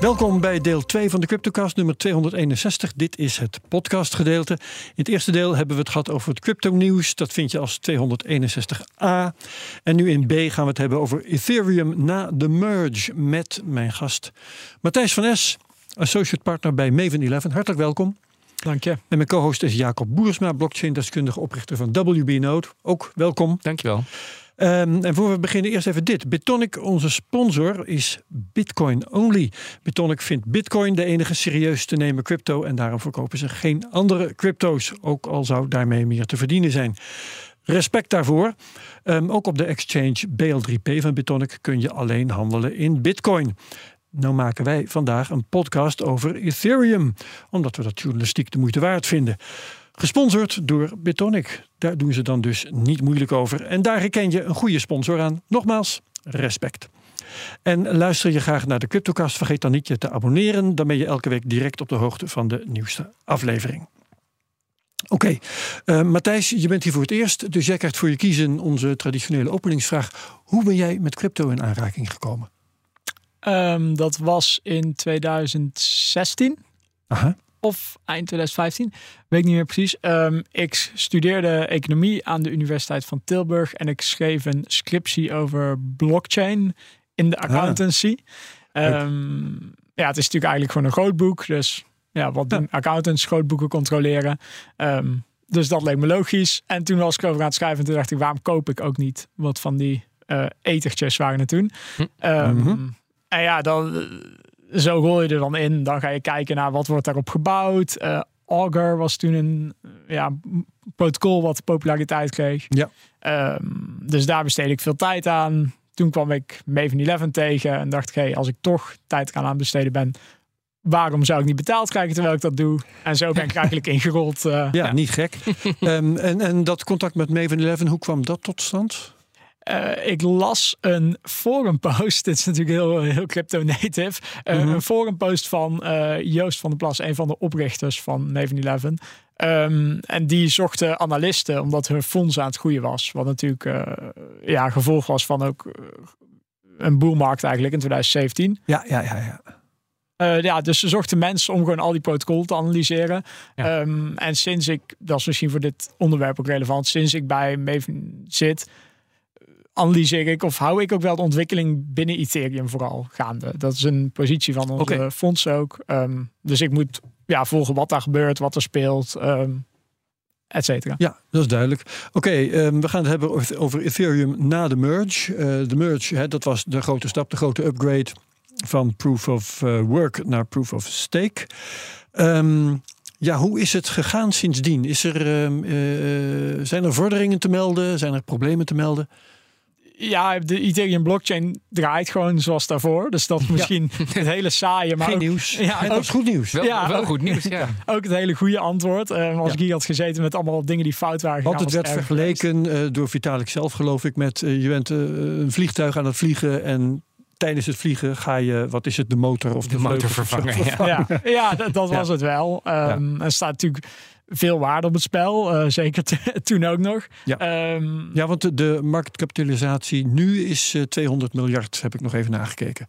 Welkom bij deel 2 van de CryptoCast nummer 261. Dit is het podcastgedeelte. In het eerste deel hebben we het gehad over het crypto-nieuws. Dat vind je als 261a. En nu in B gaan we het hebben over Ethereum na de merge met mijn gast Matthijs van Es, associate partner bij Maven 11. Hartelijk welkom. Dank je. En mijn co-host is Jacob Boersma, blockchain-deskundige oprichter van WB Node. Ook welkom. Dankjewel. Um, en voor we beginnen eerst even dit. Bitonic, onze sponsor, is Bitcoin only. Bitonic vindt Bitcoin de enige serieus te nemen crypto en daarom verkopen ze geen andere crypto's, ook al zou daarmee meer te verdienen zijn. Respect daarvoor. Um, ook op de exchange BL3P van Bitonic kun je alleen handelen in Bitcoin. Nou maken wij vandaag een podcast over Ethereum, omdat we dat journalistiek de moeite waard vinden. Gesponsord door Bitonic. Daar doen ze dan dus niet moeilijk over. En daar herken je een goede sponsor aan. Nogmaals, respect. En luister je graag naar de CryptoCast, vergeet dan niet je te abonneren. Dan ben je elke week direct op de hoogte van de nieuwste aflevering. Oké, okay. uh, Matthijs, je bent hier voor het eerst. Dus jij krijgt voor je kiezen onze traditionele openingsvraag. Hoe ben jij met crypto in aanraking gekomen? Um, dat was in 2016. Aha of eind 2015, weet ik niet meer precies. Um, ik studeerde economie aan de Universiteit van Tilburg en ik schreef een scriptie over blockchain in de accountancy. Ah. Um, ja, het is natuurlijk eigenlijk gewoon een grootboek. Dus ja, wat doen accountants? Grootboeken controleren. Um, dus dat leek me logisch. En toen was ik over aan het schrijven en toen dacht ik, waarom koop ik ook niet wat van die uh, etertjes waren het toen. Hm. Mm -hmm. En ja, dan zo rol je er dan in. Dan ga je kijken naar wat wordt daarop gebouwd. Uh, Augur was toen een ja, protocol wat populariteit kreeg. Ja. Um, dus daar besteed ik veel tijd aan. Toen kwam ik Maven 11 tegen en dacht ik, hey, als ik toch tijd aan aan besteden ben, waarom zou ik niet betaald krijgen terwijl ik dat doe? En zo ben ik eigenlijk ingerold. Uh, ja, ja, niet gek. um, en, en dat contact met Maven 11, hoe kwam dat tot stand? Uh, ik las een forumpost. Dit is natuurlijk heel, heel crypto-native. Uh, mm -hmm. Een forumpost van uh, Joost van der Plas, een van de oprichters van Maven 11. Um, en die zochten analisten omdat hun fonds aan het groeien was. Wat natuurlijk ja, gevolg was van ook een boelmarkt eigenlijk in 2017. Ja, ja, ja, ja. Uh, ja, dus ze zochten mensen om gewoon al die protocollen te analyseren. Ja. Um, en sinds ik, dat is misschien voor dit onderwerp ook relevant, sinds ik bij Maven zit, analyseer ik of hou ik ook wel de ontwikkeling binnen Ethereum vooral gaande. Dat is een positie van onze okay. fonds ook. Um, dus ik moet ja, volgen wat daar gebeurt, wat er speelt. Um, et cetera. Ja, dat is duidelijk. Oké, okay, um, we gaan het hebben over, Ethereum na de merge. Uh, de merge, hè, dat was de grote stap, de grote upgrade van proof of uh, work naar proof of stake. Um, ja, hoe is het gegaan sindsdien? Is er, uh, zijn er vorderingen te melden? Zijn er problemen te melden? Ja, de Ethereum blockchain draait gewoon zoals daarvoor. Dus dat is misschien ja. het hele saaie. Maar Geen ook, nieuws. Ja, dat is goed nieuws. Wel, ja, wel goed nieuws, ja. Ook het hele goede antwoord. Uh, als ja. ik hier had gezeten met allemaal dingen die fout waren Want het werd vergeleken uh, door Vitalik zelf, geloof ik, met uh, je bent een vliegtuig aan het vliegen en tijdens het vliegen ga je, wat is het, de motor of de, de motor vervangen. Ja, ja dat, dat was het wel. Um, er staat natuurlijk veel waarde op het spel. Uh, zeker toen ook nog. Ja, um, ja want de, marktkapitalisatie nu is uh, 200 miljard, heb ik nog even nagekeken.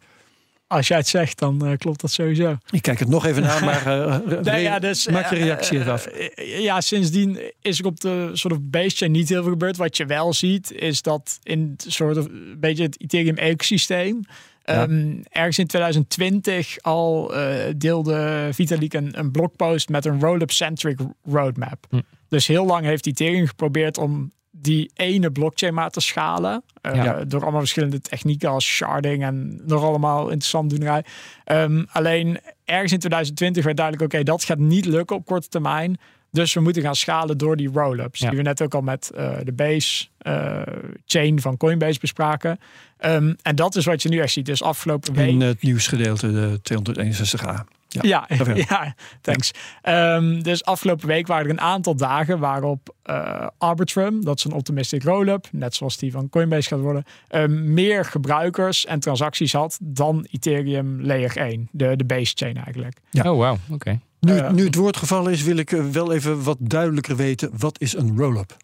Als jij het zegt, dan uh, klopt dat sowieso. Ik kijk het nog even na, maar nee, ja, dus, maak je reactie even af. ja, sindsdien is er op de soort of chain niet heel veel gebeurd. Wat je wel ziet, is dat in soort of een beetje het Ethereum ecosysteem ja. Um, ergens in 2020 al uh, deelde Vitalik een, een blogpost met een roll-up centric roadmap. Hm. Dus heel lang heeft Ethereum geprobeerd om die ene blockchain maar te schalen. Uh, ja. Door allemaal verschillende technieken als sharding en nog allemaal interessant doenerij. Um, alleen ergens in 2020 werd duidelijk, oké, okay, dat gaat niet lukken op korte termijn. Dus we moeten gaan schalen door die roll-ups. Ja. Die we net ook al met uh, de base uh, chain van Coinbase bespraken. Um, en dat is wat je nu echt ziet. Dus afgelopen week. In het nieuwsgedeelte de 261a. Ja, ja, ja thanks. Ehm, dus afgelopen week waren er een aantal dagen waarop uh, Arbitrum, dat is een optimistic roll-up, net zoals die van Coinbase gaat worden, uh, meer gebruikers en transacties had dan Ethereum Layer 1, de, de base chain eigenlijk. Ja. Oh, wow, oké. Nu, uh, nu het woord gevallen is, wil ik eh, wel even wat duidelijker weten. Wat is een roll-up?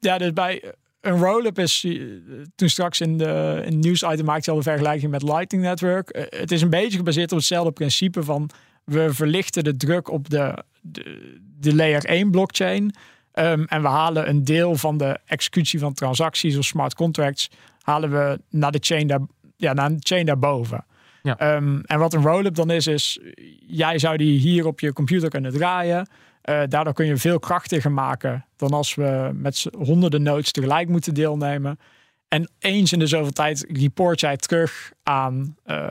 Ja, dus bij een roll-up is, toen straks in de in nieuwsitem maakte je al de vergelijking met Lightning Network. het is een beetje gebaseerd op hetzelfde principe van we verlichten de druk op de, de, de layer 1 blockchain. Um, en we halen een deel van de executie van transacties of smart contracts halen we naar de chain, daar, ja, naar de chain daarboven. Ja. Um, en wat een roll-up dan is, is jij zou die hier op je computer kunnen draaien. Uh, daardoor kun je veel krachtiger maken dan als we met honderden nodes tegelijk moeten deelnemen. En eens in de zoveel tijd report jij terug aan uh,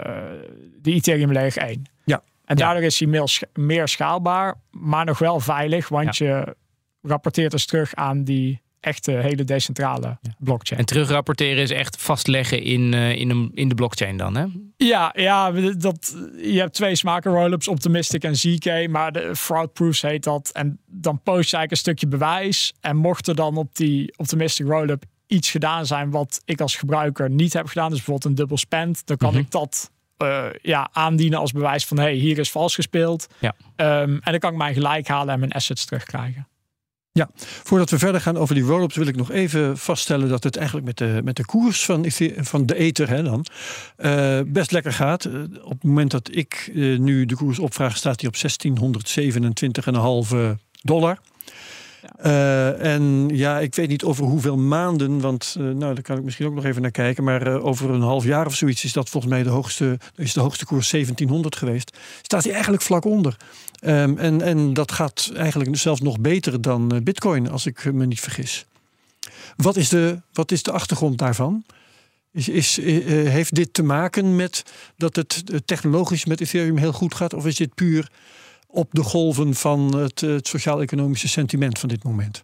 de Ethereum Layer 1. Ja. En daardoor is hij meer, meer, schaalbaar, maar nog wel veilig, want je rapporteert dus terug aan die echte hele decentrale blockchain. En terugrapporteren is echt vastleggen in, uh, in, een, in de blockchain dan, hè? Ja, ja dat, je hebt twee smaken rollups, Optimistic en ZK, maar de fraud proofs heet dat. En dan post je eigenlijk een stukje bewijs. En mocht er dan op die Optimistic rollup iets gedaan zijn wat ik als gebruiker niet heb gedaan, dus bijvoorbeeld een dubbel spend, dan kan mm -hmm. ik dat uh, ja, aandienen als bewijs van hey, hier is vals gespeeld. Ja. Um, en dan kan ik mij gelijk halen en mijn assets terugkrijgen. Ja, voordat we verder gaan over die roll-ups wil ik nog even vaststellen dat het eigenlijk met de, met de koers van, van de ether hè, dan, uh, best lekker gaat. Uh, op het moment dat ik uh, nu de koers opvraag staat hij op 1627,5 dollar. Uh, en ja, ik weet niet over hoeveel maanden, want uh, nou, daar kan ik misschien ook nog even naar kijken. Maar uh, over een half jaar of zoiets is dat volgens mij de hoogste, is de hoogste koers 1700 geweest. Staat hij eigenlijk vlak onder. Um, en, en dat gaat eigenlijk zelfs nog beter dan Bitcoin, als ik me niet vergis. Wat is de, wat is de achtergrond daarvan? Is, is, heeft dit te maken met dat het technologisch met Ethereum heel goed gaat? Of is dit puur op de golven van het, het sociaal-economische sentiment van dit moment?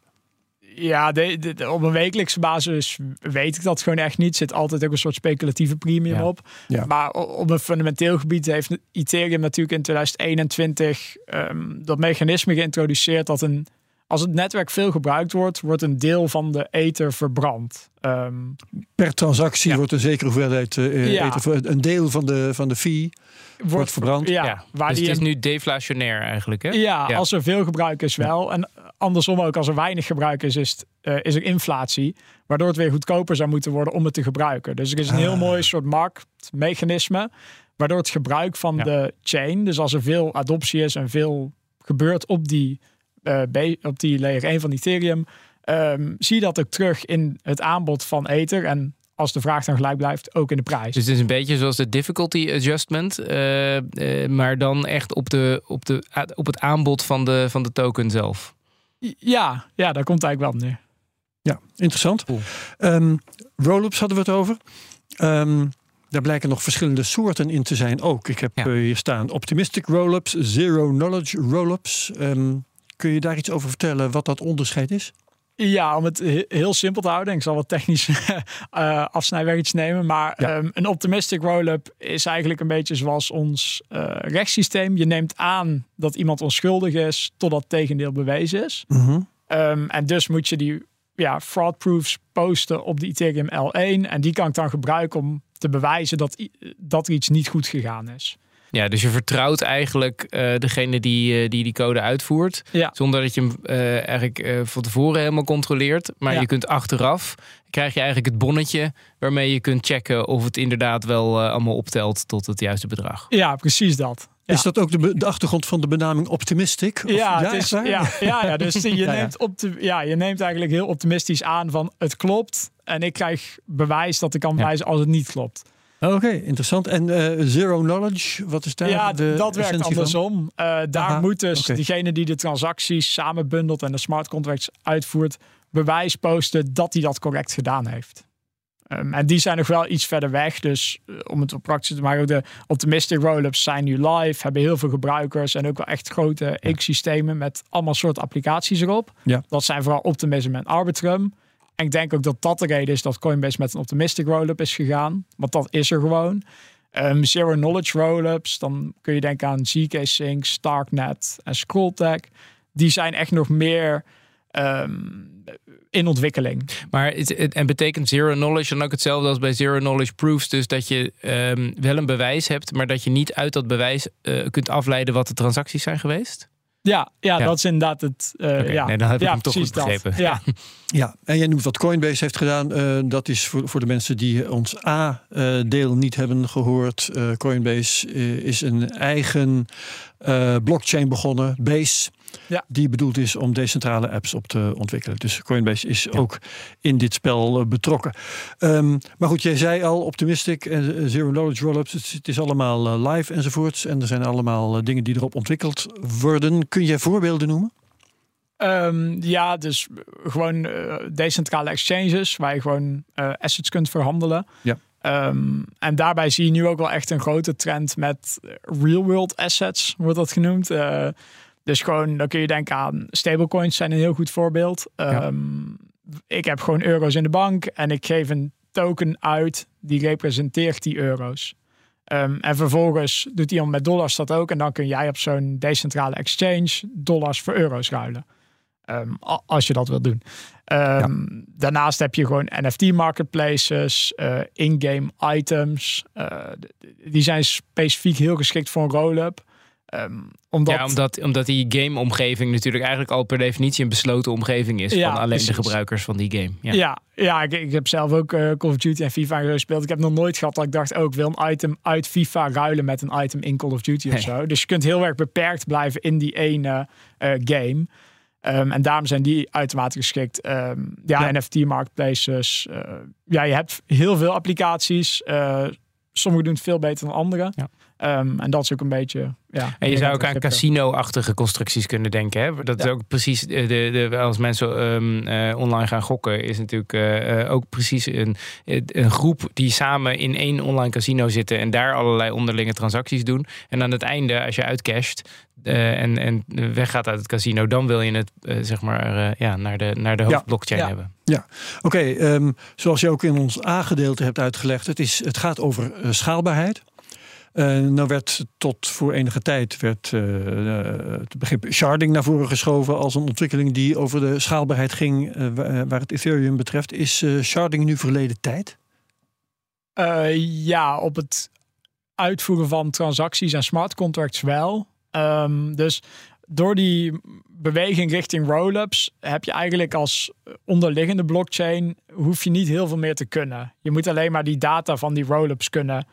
Ja, de, de, op een wekelijkse basis weet ik dat gewoon echt niet. Zit altijd ook een soort speculatieve premium ja. op. Ja. Maar op een fundamenteel gebied heeft Ethereum natuurlijk in 2021 um, dat mechanisme geïntroduceerd dat een als het netwerk veel gebruikt wordt, wordt een deel van de ether verbrand. Um, per transactie ja. wordt een zekere hoeveelheid uh, ether, een deel van de, van de fee wordt, wordt verbrand. Ja, ja. Waar dus die het is nu deflationair eigenlijk. Hè? Ja, als er veel gebruik is wel. En andersom ook, als er weinig gebruik is, is, uh, is er inflatie. Waardoor het weer goedkoper zou moeten worden om het te gebruiken. Dus er is een heel Ah. mooi soort marktmechanisme. Waardoor het gebruik van de chain, dus als er veel adoptie is en veel gebeurt op die uh, op die layer 1 van Ethereum, um, zie je dat ook terug in het aanbod van Ether. En als de vraag dan gelijk blijft, ook in de prijs. Dus het is een beetje zoals de difficulty adjustment, uh, uh, maar dan echt op, de, op, de, op het aanbod van de, van de token zelf. Ja, ja, daar komt eigenlijk wel neer. Ja, interessant. Cool. Um, Rollups hadden we het over. Um, daar blijken nog verschillende soorten in te zijn ook. Ik heb ja. uh, hier staan optimistic rollups, zero knowledge rollups. Um, Kun je daar iets over vertellen wat dat onderscheid is? Ja, om het heel simpel te houden. Ik zal wat technisch uh, afsnijwerkjes nemen. Maar ja. um, een optimistic roll-up is eigenlijk een beetje zoals ons uh, rechtssysteem. Je neemt aan dat iemand onschuldig is totdat tegendeel bewezen is. Mm -hmm. um, en dus moet je die ja, fraud proofs posten op de Ethereum L1. En die kan ik dan gebruiken om te bewijzen dat, dat er iets niet goed gegaan is. Ja, dus je vertrouwt eigenlijk uh, degene die, uh, die die code uitvoert. Ja. Zonder dat je hem uh, eigenlijk van tevoren helemaal controleert. Maar ja. je kunt achteraf, krijg je eigenlijk het bonnetje... waarmee je kunt checken of het inderdaad wel allemaal optelt tot het juiste bedrag. Ja, precies dat. Ja. Is dat ook de, de, achtergrond van de benaming optimistic? Of, ja, het is, ja, ja, ja, dus je, ja, neemt opti- ja, je neemt eigenlijk heel optimistisch aan van het klopt. En ik krijg bewijs dat ik kan bewijzen als het niet klopt. Oké, okay, interessant. En uh, zero knowledge, wat is daar ja, de dat werkt andersom. Uh, daar Aha, moet dus okay. degene die de transacties samenbundelt en de smart contracts uitvoert, bewijs posten dat hij dat correct gedaan heeft. Um, en die zijn nog wel iets verder weg. Dus uh, om het op praktisch te maken, de optimistic rollups zijn nu live, hebben heel veel gebruikers en ook wel echt grote ecosystemen met allemaal soort applicaties erop. Ja. Dat zijn vooral Optimism en Arbitrum. En ik denk ook dat dat de reden is dat Coinbase met een optimistic roll-up is gegaan. Want dat is er gewoon. Um, zero knowledge rollups, dan kun je denken aan ZK Sync, Starknet en Scrolltag. Die zijn echt nog meer um, in ontwikkeling. Maar het, en betekent zero knowledge dan ook hetzelfde als bij zero knowledge proofs? Dus dat je um, wel een bewijs hebt, maar dat je niet uit dat bewijs uh, kunt afleiden wat de transacties zijn geweest? Ja, ja, dat is inderdaad het. Uh, okay, ja. Nee, dan heb ik ja, hem toch goed begrepen. Ja. ja, en jij noemt wat Coinbase heeft gedaan. Uh, dat is voor, voor de mensen die ons A-deel niet hebben gehoord. Uh, Coinbase is een eigen blockchain begonnen, Base. Ja. Die bedoeld is om decentrale apps op te ontwikkelen. Dus Coinbase is ja. ook in dit spel betrokken. Um, maar goed, jij zei al, optimistic en zero knowledge rollups. Het, het is allemaal live enzovoorts. En er zijn allemaal dingen die erop ontwikkeld worden. Kun je voorbeelden noemen? Um, ja, dus gewoon uh, decentrale exchanges waar je gewoon uh, assets kunt verhandelen. Ja. Um, en daarbij zie je nu ook wel echt een grote trend met real world assets, wordt dat genoemd. Uh, dus gewoon, dan kun je denken aan stablecoins zijn een heel goed voorbeeld. Ja. Um, ik heb gewoon euro's in de bank en ik geef een token uit die representeert die euro's. Um, en vervolgens doet iemand met dollars dat ook. En dan kun jij op zo'n decentrale exchange dollars voor euro's ruilen. Um, als je dat wilt doen. Ja. Daarnaast heb je gewoon NFT marketplaces, uh, in-game items. Uh, die zijn specifiek heel geschikt voor een roll-up. Um, omdat... Ja, omdat, omdat die game-omgeving natuurlijk eigenlijk al per definitie een besloten omgeving is ja, van alleen precies. de gebruikers van die game. Ja, ja, ja ik, ik, heb zelf ook uh, Call of Duty en FIFA gespeeld. Ik heb nog nooit gehad dat ik dacht, ook oh, wil een item uit FIFA ruilen met een item in Call of Duty Nee. of zo. Dus je kunt heel erg beperkt blijven in die ene uh, game. Um, en daarom zijn die uitermate geschikt. Um, ja, Ja. NFT marketplaces. Uh, ja, je hebt heel veel applicaties. Sommige doen het veel beter dan andere. Ja. Um, en dat is ook een beetje. Ja, En je zou ook aan crypto. casino-achtige constructies kunnen denken. Hè? Dat is Ja. ook precies, de, de, de- als mensen um, uh, online gaan gokken, is natuurlijk uh, ook precies een, een groep die samen in één online casino zitten en daar allerlei onderlinge transacties doen. En aan het einde, als je uitcasht uh, en, en weggaat uit het casino, dan wil je het uh, zeg maar uh, ja, naar de, naar de Ja. hoofdblockchain Ja. hebben. Oké, ehm, zoals je ook in ons A-gedeelte hebt uitgelegd, het, is, het gaat over eh, schaalbaarheid. Eh, nou werd tot voor enige tijd werd, eh, eh, het begrip sharding naar voren geschoven als een ontwikkeling die over de schaalbaarheid ging wa- waar het Ethereum betreft. Is sharding nu verleden tijd? Uh, ja, op het uitvoeren van transacties en smart contracts wel. Um, dus door die beweging richting roll-ups heb je eigenlijk als onderliggende blockchain hoef je niet heel veel meer te kunnen. Je moet alleen maar die data van die roll-ups kunnen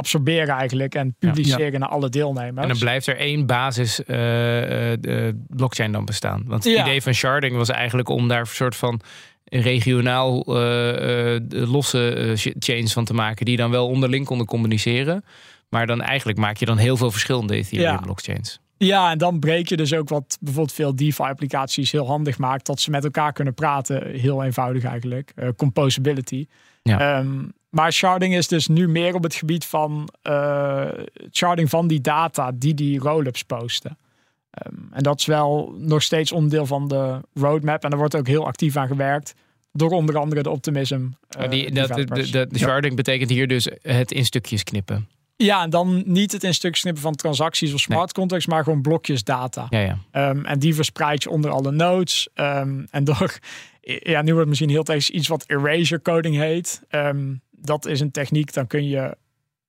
absorberen eigenlijk en publiceren Ja. naar alle deelnemers. En dan blijft er één basis uh, uh, blockchain dan bestaan. Want het Ja. idee van sharding was eigenlijk om daar een soort van regionaal uh, losse chains van te maken die dan wel onderling konden communiceren. Maar dan eigenlijk maak je dan heel veel verschillende Ethereum Ja. blockchains. Ja, en dan breek je dus ook wat bijvoorbeeld veel DeFi-applicaties heel handig maakt. Dat ze met elkaar kunnen praten. Heel eenvoudig eigenlijk. Uh, composability. Ja. Um, maar sharding is dus nu meer op het gebied van uh, sharding van die data die die roll-ups posten. Um, en dat is wel nog steeds onderdeel van de roadmap. En er wordt ook heel actief aan gewerkt. Door onder andere de Optimism. Uh, die, dat, de, de, de, de sharding betekent hier dus het in stukjes knippen. Ja, en dan niet het in stukjes knippen van transacties of smart nee. contracts, maar gewoon blokjes data. Ja, ja. Um, en die verspreid je onder alle nodes. Um, en door, ja, nu wordt het misschien heel tegen iets wat erasure coding heet. Um, dat is een techniek, dan kun je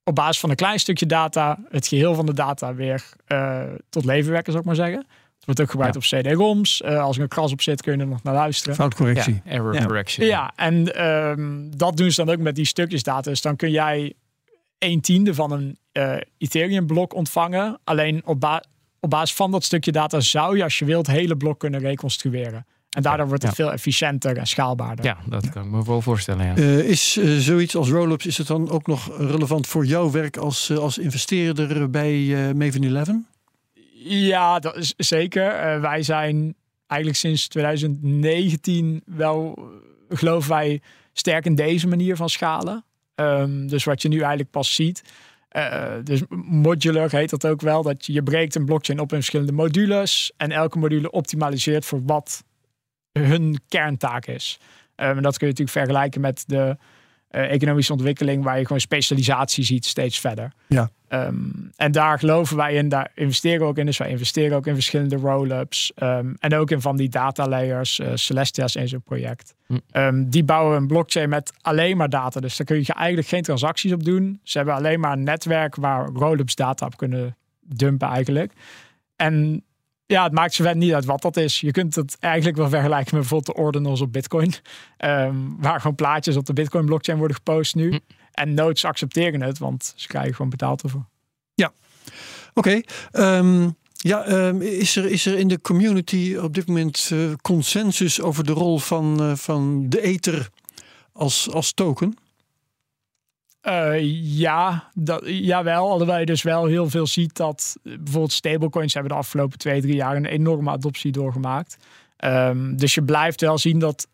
op basis van een klein stukje data het geheel van de data weer uh, tot leven wekken, zou ik maar zeggen. Het wordt ook gebruikt ja. op CD-ROMs. Uh, als er een kras op zit, kun je er nog naar luisteren. Foutcorrectie. Ja, error ja. correction. Ja, en um, dat doen ze dan ook met die stukjes data. Dus dan kun jij een tiende van een uh, Ethereum-blok ontvangen. Alleen op, ba op, basis van dat stukje data zou je, als je wilt, hele blok kunnen reconstrueren. En daardoor wordt het ja. veel efficiënter en schaalbaarder. Ja, dat kan ik me wel voorstellen. Ja. Uh, is uh, zoiets als roll-ups, is het dan ook nog relevant voor jouw werk als, uh, als investeerder bij Maven 11? Ja, dat is zeker. wij zijn eigenlijk sinds 2019 wel, geloven wij, sterk in deze manier van schalen. Um, dus wat je nu eigenlijk pas ziet. Uh, dus modular heet dat ook wel. Dat je, je breekt een blockchain op in verschillende modules. En elke module optimaliseert voor wat hun kerntaak is. Um, en dat kun je natuurlijk vergelijken met de economische ontwikkeling waar je gewoon specialisatie ziet steeds verder. Ja. Ehm, en daar geloven wij in, daar investeren we ook in. Dus wij investeren ook in verschillende roll-ups. ehm, en ook in van die data layers. eh, Celestia is een zo'n project. Hm. Ehm, die bouwen een blockchain met alleen maar data. Dus daar kun je eigenlijk geen transacties op doen. Ze hebben alleen maar een netwerk waar roll-ups data op kunnen dumpen eigenlijk. En ja, het maakt zowel niet uit wat dat is. Je kunt het eigenlijk wel vergelijken met bijvoorbeeld de ordinals op Bitcoin. Ehm, waar gewoon plaatjes op de Bitcoin blockchain worden gepost nu. Hm. En nodes accepteren het, want ze krijgen gewoon betaald ervoor. Oké. ehm, ja, ehm, is, er, is er in de community op dit moment eh, consensus over de rol van, eh, van de ether als, als token? Eh, ja, dat, jawel. Alhoewel je dus wel heel veel ziet dat eh, bijvoorbeeld stablecoins hebben de afgelopen twee, drie jaar een enorme adoptie doorgemaakt. Ehm, dus je blijft wel zien dat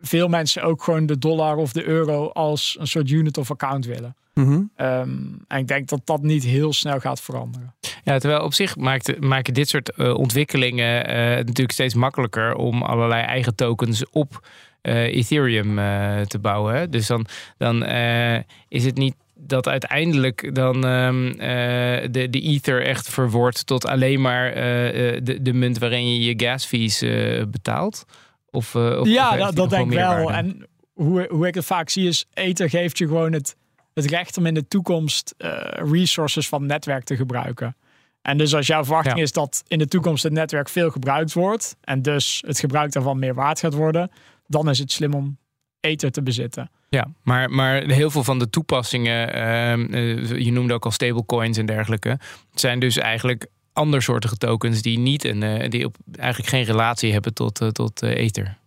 veel mensen ook gewoon de dollar of de euro als een soort unit of account willen. Mhm. Ehm, en ik denk dat dat niet heel snel gaat veranderen. Ja, terwijl op zich maakt, maken dit soort eh, ontwikkelingen eh, het natuurlijk steeds makkelijker om allerlei eigen tokens op eh, Ethereum eh, te bouwen. Hè? Dus dan, dan eh, is het niet dat uiteindelijk dan ehm, eh, de, de Ether echt verwoordt tot alleen maar eh, eh, de, de munt waarin je je gas fees eh, betaalt. Of, eh, ja, dat, denk ik wel. En hoe, hoe ik het vaak zie is, Ether geeft je gewoon het, het recht om in de toekomst eh, resources van het netwerk te gebruiken. En dus als jouw verwachting Ja. is dat in de toekomst het netwerk veel gebruikt wordt en dus het gebruik daarvan meer waard gaat worden, dan is het slim om Ether te bezitten. Ja, maar, maar heel veel van de toepassingen, ehm, eh, je noemde ook al stablecoins en dergelijke, zijn dus eigenlijk andersoortige tokens die niet een, eh, die op, eigenlijk geen relatie hebben tot, eh, tot Ether.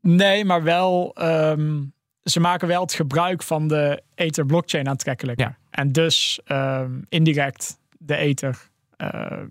Nee, maar wel, ehm, ze maken wel het gebruik van de Ether blockchain aantrekkelijk. Ja. En dus ehm, indirect de Ether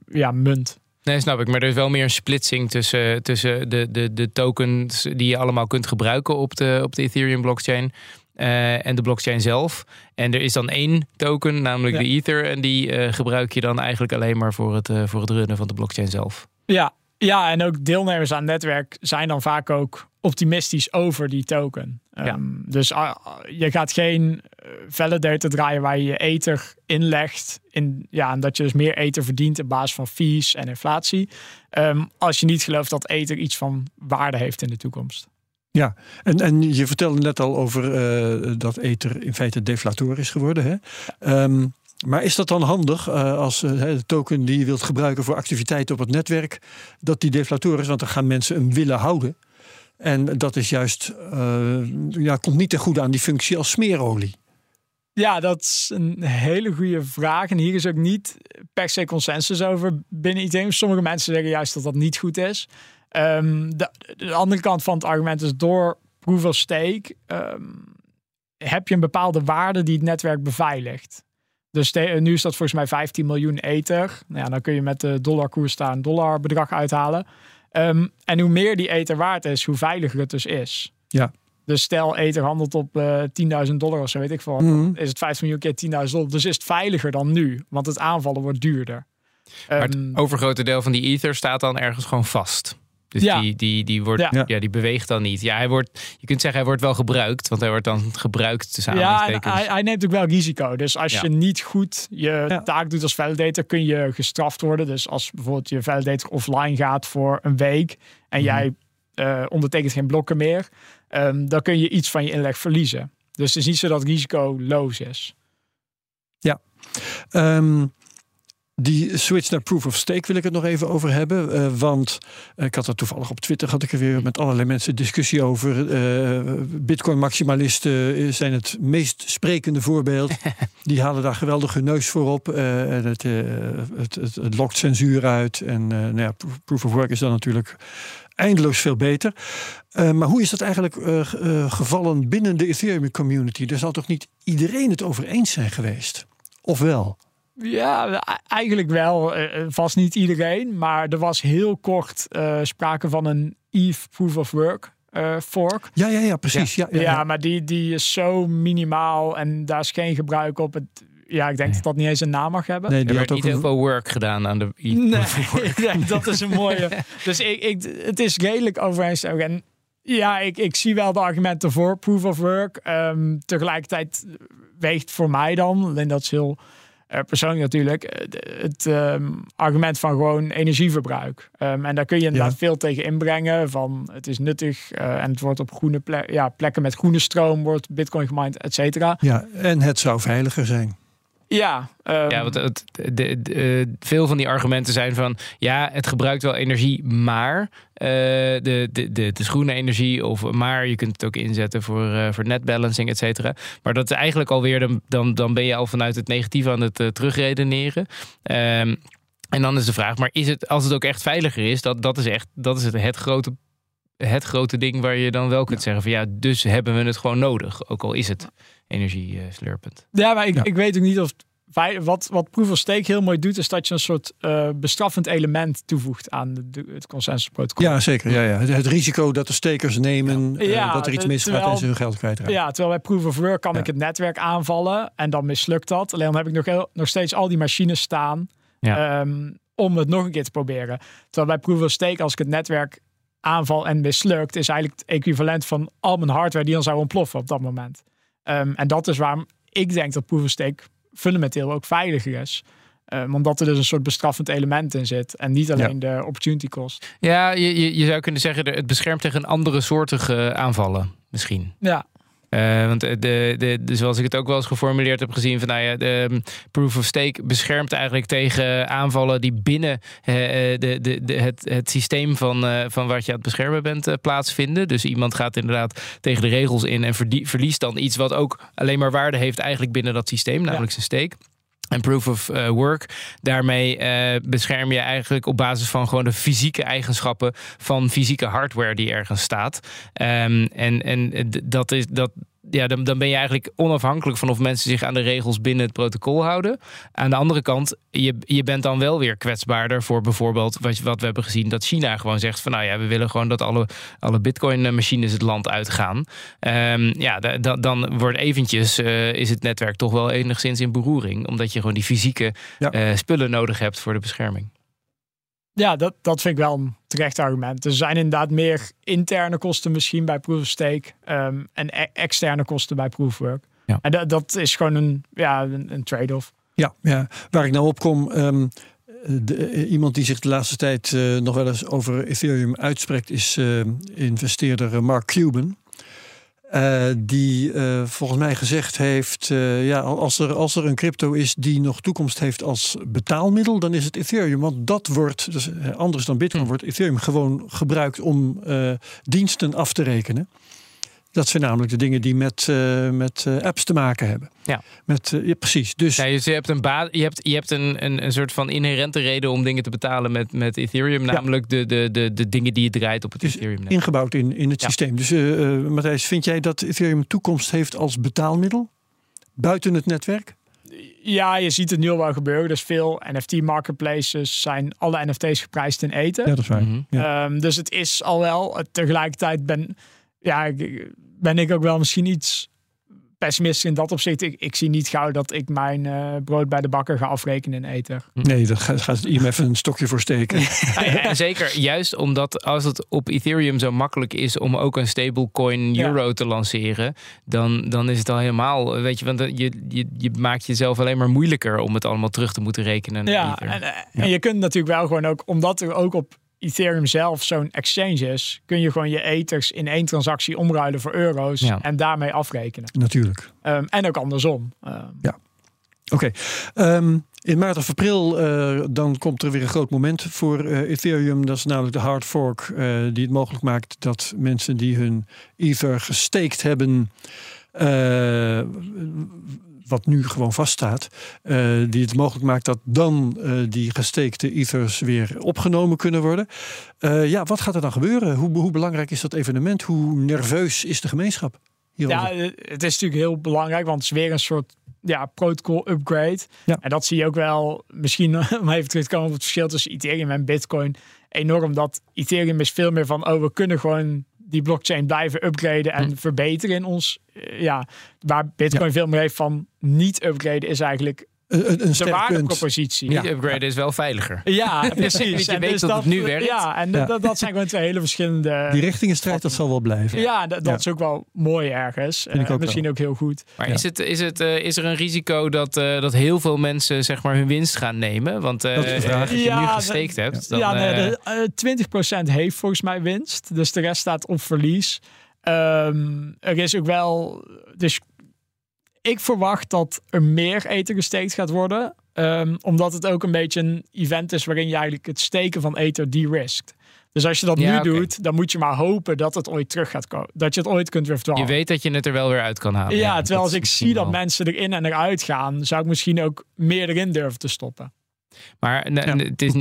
ja, munt. Nee, snap ik. Maar er is wel meer een splitsing tussen, tussen de, de, de tokens die je allemaal kunt gebruiken op de, op de Ethereum blockchain. eh, en de blockchain zelf. En er is dan één token, namelijk Ja. de Ether. En die eh, gebruik je dan eigenlijk alleen maar voor het, eh, voor het runnen van de blockchain zelf. Ja, ja, en ook deelnemers aan het netwerk zijn dan vaak ook optimistisch over die token. Ja. Ehm, dus ah, ah, je gaat geen eh, validator draaien waar je je ether inlegt. In, ja, en dat je dus meer ether verdient op basis van fees en inflatie. Ehm, als je niet gelooft dat ether iets van waarde heeft in de toekomst. Ja, en, en je vertelde net al over eh, dat ether in feite deflator is geworden. Hè? Ehm, maar is dat dan handig eh, als eh, de token die je wilt gebruiken voor activiteiten op het netwerk, dat die deflator is? Want dan gaan mensen hem willen houden. En dat is juist, eh, ja, komt niet ten goede aan die functie als smeerolie. Ja, dat is een hele goede vraag. En hier is ook niet per se consensus over binnen Ethereum. Sommige mensen zeggen juist dat dat niet goed is. Ehm, de, de andere kant van het argument is door proof of stake ehm, heb je een bepaalde waarde die het netwerk beveiligt. Dus de- nu is dat volgens mij 15 miljoen ether. Nou ja, dan kun je met de dollarkoers daar een dollarbedrag uithalen. Ehm, en hoe meer die ether waard is, hoe veiliger het dus is. Ja. Dus stel ether handelt op eh 10.000 dollar of zo, weet ik veel. Mhm. is het 15 miljoen keer 10.000 dollar. Dus is het veiliger dan nu, want het aanvallen wordt duurder. Maar het Ehm, overgrote deel van die Ether staat dan ergens gewoon vast. Dus Ja. die, die, die, wordt, Ja. ja. die beweegt dan niet. Ja, hij wordt, je kunt zeggen hij wordt wel gebruikt, want hij wordt dan gebruikt tussen ja, hij, hij neemt ook wel risico. Dus als Ja. je niet goed je Ja. taak doet als validator, kun je gestraft worden. Dus als bijvoorbeeld je validator offline gaat voor een week en Mhm. jij eh, ondertekent geen blokken meer, ehm, dan kun je iets van je inleg verliezen. Dus het is niet zo dat risico loos is. Ehm, die switch naar proof of stake wil ik het nog even over hebben. eh, want eh, ik had er toevallig op Twitter had ik er weer met allerlei mensen discussie over. Eh, Bitcoin maximalisten zijn het meest sprekende voorbeeld. Die halen daar geweldig hun neus voor op. en het, het, het, het lokt censuur uit. En nou ja, proof- of work is dan natuurlijk eindeloos veel beter. Maar hoe is dat eigenlijk ge- gevallen binnen de Ethereum community? Daar zal toch niet iedereen het over eens zijn geweest? Of wel? Ja, eigenlijk wel. Eh, eh, vast niet iedereen, maar er was heel kort eh, sprake van een Eve Proof of Work eh, fork. Ja, ja, ja, precies. Ja. Ja, Ja, maar die, die is zo minimaal en daar is geen gebruik op. Het, ja, ik denk Nee. dat dat niet eens een naam mag hebben. Nee, er die werd had ook niet een... veel work gedaan aan de. Nee, nee, dat is een mooie. Dus ik, ik, het is redelijk overeenstemmig. En Ja, ik, ik zie wel de argumenten voor proof of work. Ehm, tegelijkertijd weegt voor mij dan, alleen dat is heel uh, persoonlijk natuurlijk, eh, het ehm, argument van gewoon energieverbruik. Ehm, en daar kun je inderdaad veel tegen inbrengen. Van het is nuttig uh, en het wordt op groene ple ja, plekken met groene stroom wordt bitcoin gemined, et cetera. Ja, en het zou veiliger zijn. Ja, um... ja want het, de, de, veel van die argumenten zijn van ja, het gebruikt wel energie, maar uh, de, de, de, groene energie, of maar je kunt het ook inzetten voor, uh, voor netbalancing, et cetera. Maar dat is eigenlijk alweer, dan, dan, dan ben je al vanuit het negatieve aan het uh, terugredeneren. Um, en dan is de vraag, maar is het, als het ook echt veiliger is, dat, dat is echt dat is het, het grote het grote ding waar je dan wel kunt zeggen van ja, dus hebben we het gewoon nodig. Ook al is het energie uh, slurpend. Ja, maar ik, ja. ik weet ook niet of wat, wat Proof of Stake heel mooi doet, is dat je een soort uh, bestraffend element toevoegt aan de, het consensusprotocol. Ja, zeker. Ja, ja. Het, het risico dat de stekers nemen, ja. Uh, dat er iets misgaat en ze hun geld kwijtraken. Ja, terwijl bij Proof of Work kan ik het netwerk aanvallen en dan mislukt dat. Alleen dan heb ik nog, heel, nog steeds al die machines staan um, om het nog een keer te proberen. Terwijl bij Proof of Stake, als ik het netwerk aanval en mislukt, is eigenlijk het equivalent van al mijn hardware die dan zou ontploffen op dat moment. Um, en dat is waarom ik denk dat Proof of Stake fundamenteel ook veiliger is. Um, omdat er dus een soort bestraffend element in zit. En niet alleen ja. de opportunity cost. Ja, je, je zou kunnen zeggen, het beschermt tegen andere soortige aanvallen. Misschien. Ja. Uh, want de, de, de, zoals ik het ook wel eens geformuleerd heb gezien, van nou ja, de um, proof of stake beschermt eigenlijk tegen aanvallen die binnen uh, de, de, de, het, het systeem van, uh, van wat je aan het beschermen bent plaatsvinden. Dus iemand gaat inderdaad tegen de regels in en verliest dan iets wat ook alleen maar waarde heeft eigenlijk binnen dat systeem, namelijk ja. zijn stake. En proof of uh, work. Daarmee uh, bescherm je eigenlijk op basis van gewoon de fysieke eigenschappen van fysieke hardware die ergens staat. Um, en en dat is dat. Ja, dan, dan ben je eigenlijk onafhankelijk van of mensen zich aan de regels binnen het protocol houden. Aan de andere kant, je, je bent dan wel weer kwetsbaarder voor bijvoorbeeld wat, wat we hebben gezien, dat China gewoon zegt van nou ja, we willen gewoon dat alle, alle bitcoin-machines het land uitgaan. Um, ja, da, dan wordt eventjes uh, is het netwerk toch wel enigszins in beroering, omdat je gewoon die fysieke ja. uh, spullen nodig hebt voor de bescherming. Ja, dat, dat vind ik wel een terecht argument. Er zijn inderdaad meer interne kosten misschien bij proof of stake um, en e externe kosten bij proof work. Ja. En dat, dat is gewoon een, ja, een, een trade-off. Ja, ja, waar ik nou op kom. Um, de, iemand die zich de laatste tijd uh, nog wel eens over Ethereum uitspreekt, is uh, investeerder Mark Cuban. Uh, die uh, volgens mij gezegd heeft: uh, ja, als er, als er een crypto is die nog toekomst heeft als betaalmiddel, dan is het Ethereum. Want dat wordt, dus anders dan Bitcoin, wordt Ethereum gewoon gebruikt om diensten af te rekenen. Dat zijn namelijk de dingen die met, uh, met uh, apps te maken hebben. Ja, met, uh, ja precies. Dus ja, je hebt, een, ba je hebt, je hebt een, een, een soort van inherente reden om dingen te betalen met, met Ethereum. Namelijk ja. de, de, de, de dingen die je draait op het dus Ethereum. -net. Ingebouwd in, in het ja. systeem. Dus Matthijs, vind jij dat Ethereum toekomst heeft als betaalmiddel? Buiten het netwerk? Ja, je ziet het nu al wel gebeuren. Dus veel NFT-marketplaces zijn alle NFT's geprijsd in eten. Ja, dat is waar. Mhm. Mm -hmm. ja. um, dus het is al wel. Tegelijkertijd ben ja, ben ik ook wel misschien iets pessimistisch in dat opzicht. Ik, ik zie niet gauw dat ik mijn uh, brood bij de bakker ga afrekenen in ether. Nee, dat gaat, gaat IMF even een stokje voor steken. ja, en zeker, juist omdat als het op Ethereum zo makkelijk is om ook een stablecoin euro ja. te lanceren, dan, dan is het al helemaal, weet je, want je, je, je maakt jezelf alleen maar moeilijker om het allemaal terug te moeten rekenen. Ja, en, en je kunt natuurlijk wel gewoon ook, omdat er ook op Ethereum zelf zo'n exchange is, kun je gewoon je ethers in één transactie omruilen voor euro's ja. en daarmee afrekenen. Natuurlijk. Um, en ook andersom. Um, ja. Oké. Okay. Um, in maart of april uh, dan komt er weer een groot moment voor uh, Ethereum. Dat is namelijk de hard fork uh, die het mogelijk maakt dat mensen die hun Ether gestaked hebben wat nu gewoon vaststaat, uh, die het mogelijk maakt dat dan uh, die gesteekte ethers weer opgenomen kunnen worden. Uh, ja, wat gaat er dan gebeuren? Hoe, hoe, belangrijk is dat evenement? Hoe nerveus is de gemeenschap? Hierover? Ja, het is natuurlijk heel belangrijk, want het is weer een soort ja, protocol upgrade. Ja. En dat zie je ook wel, misschien om even terug te komen op het verschil tussen Ethereum en Bitcoin, enorm dat Ethereum is veel meer van, oh, we kunnen gewoon die blockchain blijven upgraden en hm. verbeteren in ons. Uh, ja, waar Bitcoin ja. veel meer heeft van niet upgraden is eigenlijk een, een sterk punt. waardepropositie. Niet upgraden is wel veiliger. Ja, precies. Je En weet dus dat het nu werkt. Ja, en Ja. Dat, dat zijn gewoon twee hele verschillende... Die richtingenstrijd, dat zal wel blijven. ja, dat, dat Ja. is ook wel mooi ergens. Vind ik Eh, ook misschien wel. ook heel goed. Maar Ja. is, het, is, het, eh, is er een risico dat, eh, dat heel veel mensen zeg maar, hun winst gaan nemen? Want eh, Dat is de vraag. als je Ja, nu gesteekt hebt, dan... ja, nee, de, eh, 20% heeft volgens mij winst. Dus de rest staat op verlies. Ehm, er is ook wel... Dus ik verwacht dat er meer eten gesteekt gaat worden. Ehm, omdat het ook een beetje een event is waarin je eigenlijk het steken van eten de-riskt. Dus als je dat Ja, nu doet, dan moet je maar hopen dat het ooit terug gaat komen. Dat je het ooit kunt withdrawen. je weet dat je het er wel weer uit kan halen. ja, terwijl als ik zie dat mensen erin en eruit gaan, zou ik misschien ook meer erin durven te stoppen. Maar Ja, het is,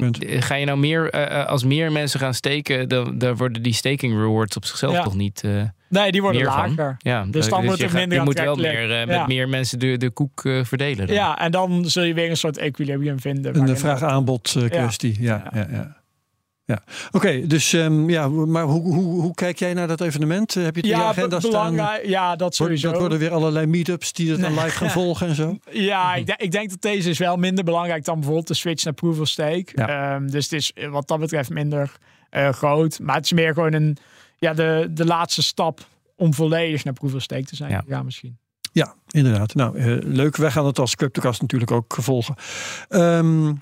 ga je nou meer, eh, als meer mensen gaan steken, dan, dan worden die staking rewards op zichzelf Ja. toch niet eh, Nee, die worden meer van? lager. Ja, Dus dan wordt je het gaat- minder Je moet wel meer, eh, met Ja. meer mensen de, de koek eh, verdelen. Dan. Ja, en dan zul je weer een soort equilibrium vinden. Een waarin- vraag-aanbod eh, kwestie. Ja, ja. ja, ja. Oké, dus ehm, ja, maar hoe, hoe, hoe kijk jij naar dat evenement? Heb je het in je Ja, agenda staan? belangrijk. Ja, dat Wordt- sowieso. Dat worden weer allerlei meetups die het dan live gaan volgen en zo? Ja, ik, denk- ik denk dat deze is wel minder belangrijk dan bijvoorbeeld de switch naar proof of stake. Ja. Ehm, dus het is wat dat betreft minder eh, groot. Maar het is meer gewoon een, ja, de, de laatste stap om volledig naar proof of stake te zijn. Ja. Ja, misschien. Ja, inderdaad. Nou, eh, leuk. Wij gaan het als Cryptocast natuurlijk ook volgen. Ehm,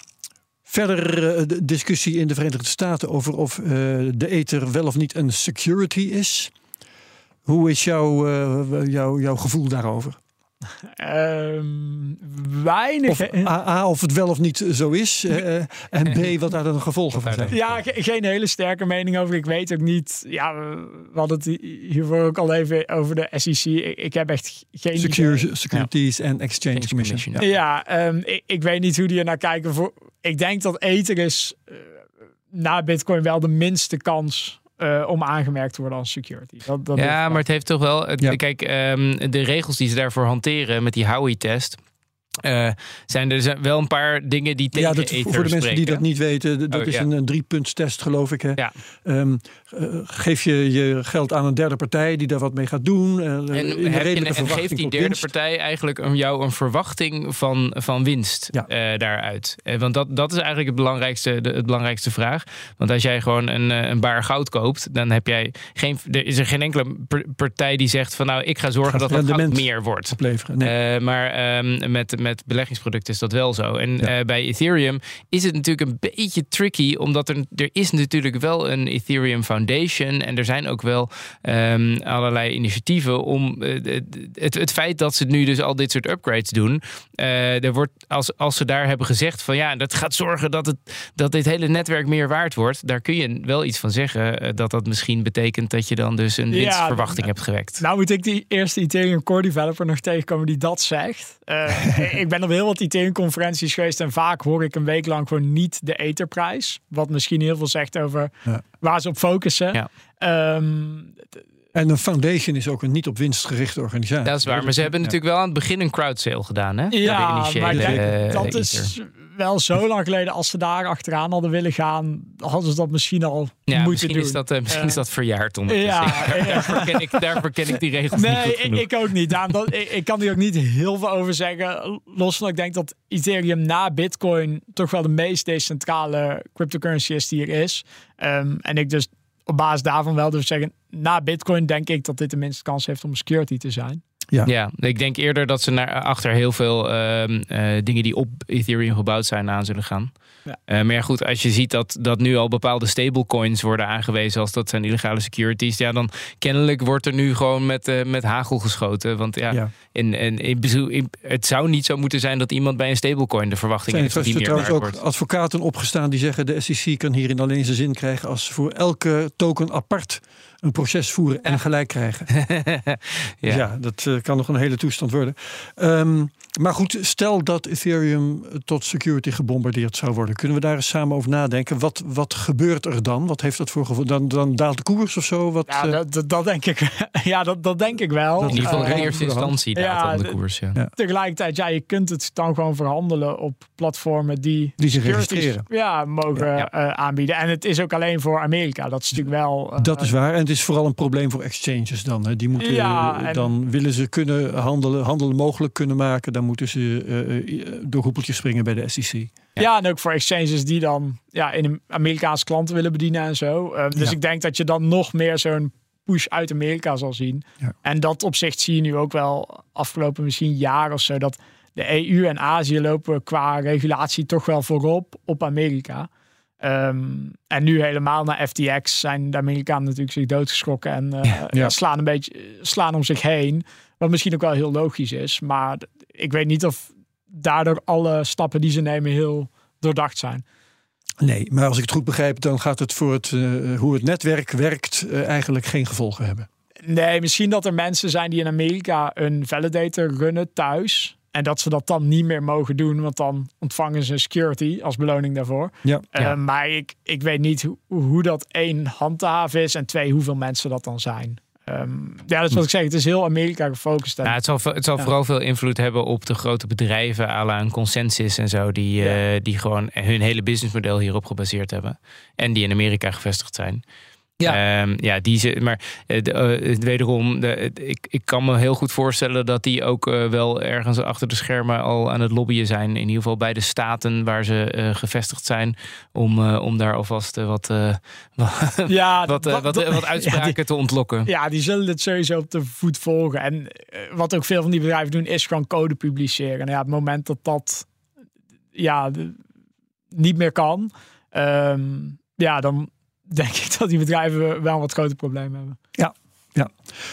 verder eh, de discussie in de Verenigde Staten over of eh, de ether wel of niet een security is. Hoe is jouw, eh, jouw, jouw gevoel daarover? Ehm, weinig. Of A, A, of het wel of niet zo is. eh, en B, wat daar dan de gevolgen van zijn. Ja, ge- geen hele sterke mening over. Ik weet ook niet. Ja, we hadden het hiervoor ook al even over de SEC. Ik, ik heb echt geen. Secure, Securities and Exchange Commission. Commission, Ja. Ja, ehm, ik, ik weet niet hoe die er naar kijken. Voor, ik denk dat Ether is eh, na Bitcoin wel de minste kans eh, om aangemerkt te worden als security. Dat, dat Ja, maar het heeft toch wel. het- Ja. Kijk, ehm, de regels die ze daarvoor hanteren met die Howey-test. eh, zijn er zijn wel een paar dingen die tegen Ja, dat, Ether voor de mensen die dat niet weten, dat Oh, is ja. een, een driepuntstest geloof ik. Hè? Ja. Ehm, eh, geef je je geld aan een derde partij die daar wat mee gaat doen. eh, En, heb je, en geeft die derde winst. partij eigenlijk een, jou een verwachting van, van winst Ja. eh, daaruit? Want dat, dat is eigenlijk het belangrijkste, de, het belangrijkste vraag. Want als jij gewoon een, een baar goud koopt, dan heb jij geen, er is er geen enkele partij die zegt van nou, ik ga zorgen dat dat meer wordt. opleveren. Nee. Maar ehm, met, met beleggingsproducten is dat wel zo. En Ja. bij Ethereum is het natuurlijk een beetje tricky, omdat er, er is natuurlijk wel een Ethereum Foundation en er zijn ook wel ehm, allerlei initiatieven om eh, het, het feit dat ze nu dus al dit soort upgrades doen, eh, er wordt, als, als ze daar hebben gezegd van ja, dat gaat zorgen dat, het, dat dit hele netwerk meer waard wordt, daar kun je wel iets van zeggen eh, dat dat misschien betekent dat je dan dus een Ja, winstverwachting hebt gewekt. Nou moet ik die eerste Ethereum core developer nog tegenkomen die dat zegt. Eh, ik ben op heel wat Ethereum conferenties geweest en vaak hoor ik een week lang gewoon niet de etherprijs. Wat misschien heel veel zegt over Ja. Waar ze op focussen. Ja. Ehm, En een foundation is ook een niet op winst gerichte organisatie. Dat is waar, maar ze hebben natuurlijk wel aan het begin een crowd sale gedaan, hè? De ja, initiële, maar eh, dat is wel zo lang geleden. Als ze daar achteraan hadden willen gaan, hadden ze dat misschien al Ja, moeten misschien, doen. is dat, eh, misschien is dat verjaard ondertussen. ja, ja. daarvoor, ken ik, daarvoor ken ik die regels niet Nee, goed ik, ook niet. Daarom dat, ik, ik kan hier ook niet heel veel over zeggen. Los van dat ik denk dat Ethereum na Bitcoin toch wel de meest decentrale cryptocurrency is die er is. Ehm, en ik dus op basis daarvan wel durf zeggen, na Bitcoin denk ik dat dit de minste kans heeft om security te zijn. Ja, ik denk eerder dat ze naar, achter heel veel ehm, eh, dingen die op Ethereum gebouwd zijn aan zullen gaan. Ja. Eh, maar ja, goed, als je ziet dat, dat nu al bepaalde stablecoins worden aangewezen als dat zijn illegale securities, ja, dan kennelijk wordt er nu gewoon met, eh, met hagel geschoten. Want ja, Ja. in, in, in, het zou niet zo moeten zijn dat iemand bij een stablecoin de verwachting zijn heeft dat er die meer trouwens ook wordt. advocaten opgestaan die zeggen de SEC kan hierin alleen zijn zin krijgen als ze voor elke token apart een proces voeren en gelijk krijgen. ja. Ja, dat eh, kan nog een hele toestand worden. Ehm, maar goed, stel dat Ethereum tot security gebombardeerd zou worden. Kunnen we daar eens samen over nadenken? Wat, wat gebeurt er dan? Wat heeft dat voor gevoel? Dan, dan daalt de koers of zo? Wat, Ja, eh, dat, dat, dat denk ik. ja, dat, dat denk ik wel. Dat In ieder geval Eh, in eerste instantie Ja, daalt dan de koers. Ja. Ja. Tegelijkertijd, ja, je kunt het dan gewoon verhandelen op platformen die, Die zich registreren. Ja, mogen Ja. eh, aanbieden. En het is ook alleen voor Amerika. Dat is natuurlijk wel. dat is waar. En het is vooral een probleem voor exchanges dan. Hè. Die moeten, Ja, en- Dan willen ze kunnen handelen, handelen mogelijk kunnen maken. Dan moeten ze uh, door hoepeltjes springen bij de SEC. Ja. en ook voor exchanges die dan ja, in een Amerikaanse klanten willen bedienen en zo. Uh, dus ik denk dat je dan nog meer zo'n push uit Amerika zal zien. Ja. En dat opzicht zie je nu ook wel afgelopen misschien jaar of zo. Dat de EU en Azië lopen qua regulatie toch wel voorop op Amerika. Um, en nu helemaal naar FTX zijn de Amerikanen natuurlijk zich doodgeschrokken en uh, ja. slaan een beetje slaan om zich heen. Wat misschien ook wel heel logisch is. Maar ik weet niet of daardoor alle stappen die ze nemen heel doordacht zijn. Nee, maar als ik het goed begrijp, dan gaat het voor het, uh, hoe het netwerk werkt uh, eigenlijk geen gevolgen hebben. Nee, misschien dat er mensen zijn die in Amerika een validator runnen thuis. En dat ze dat dan niet meer mogen doen, want dan ontvangen ze security als beloning daarvoor. Ja, uh, Maar ik, ik weet niet hoe, hoe dat één handhaven is en twee hoeveel mensen dat dan zijn. Um, ja, dat is wat ik zeg. Het is heel Amerika gefocust. Ja, het zal, het zal vooral veel invloed hebben op de grote bedrijven, à la een consensus en zo, die, ja. uh, die gewoon hun hele businessmodel hierop gebaseerd hebben. En die in Amerika gevestigd zijn. Ja, um, ja die ze, maar de, uh, wederom, de, ik, ik kan me heel goed voorstellen dat die ook uh, wel ergens achter de schermen al aan het lobbyen zijn. In ieder geval bij de staten waar ze gevestigd zijn. Om, om daar alvast wat, ja, wat, wat, wat, wat, uitspraken ja, die, te ontlokken. Ja, die zullen het sowieso op de voet volgen. En wat ook veel van die bedrijven doen, is gewoon code publiceren. En ja, op het moment dat dat ja, de, niet meer kan, um, ja, dan denk ik dat die bedrijven wel wat grote problemen hebben. Ja, ja.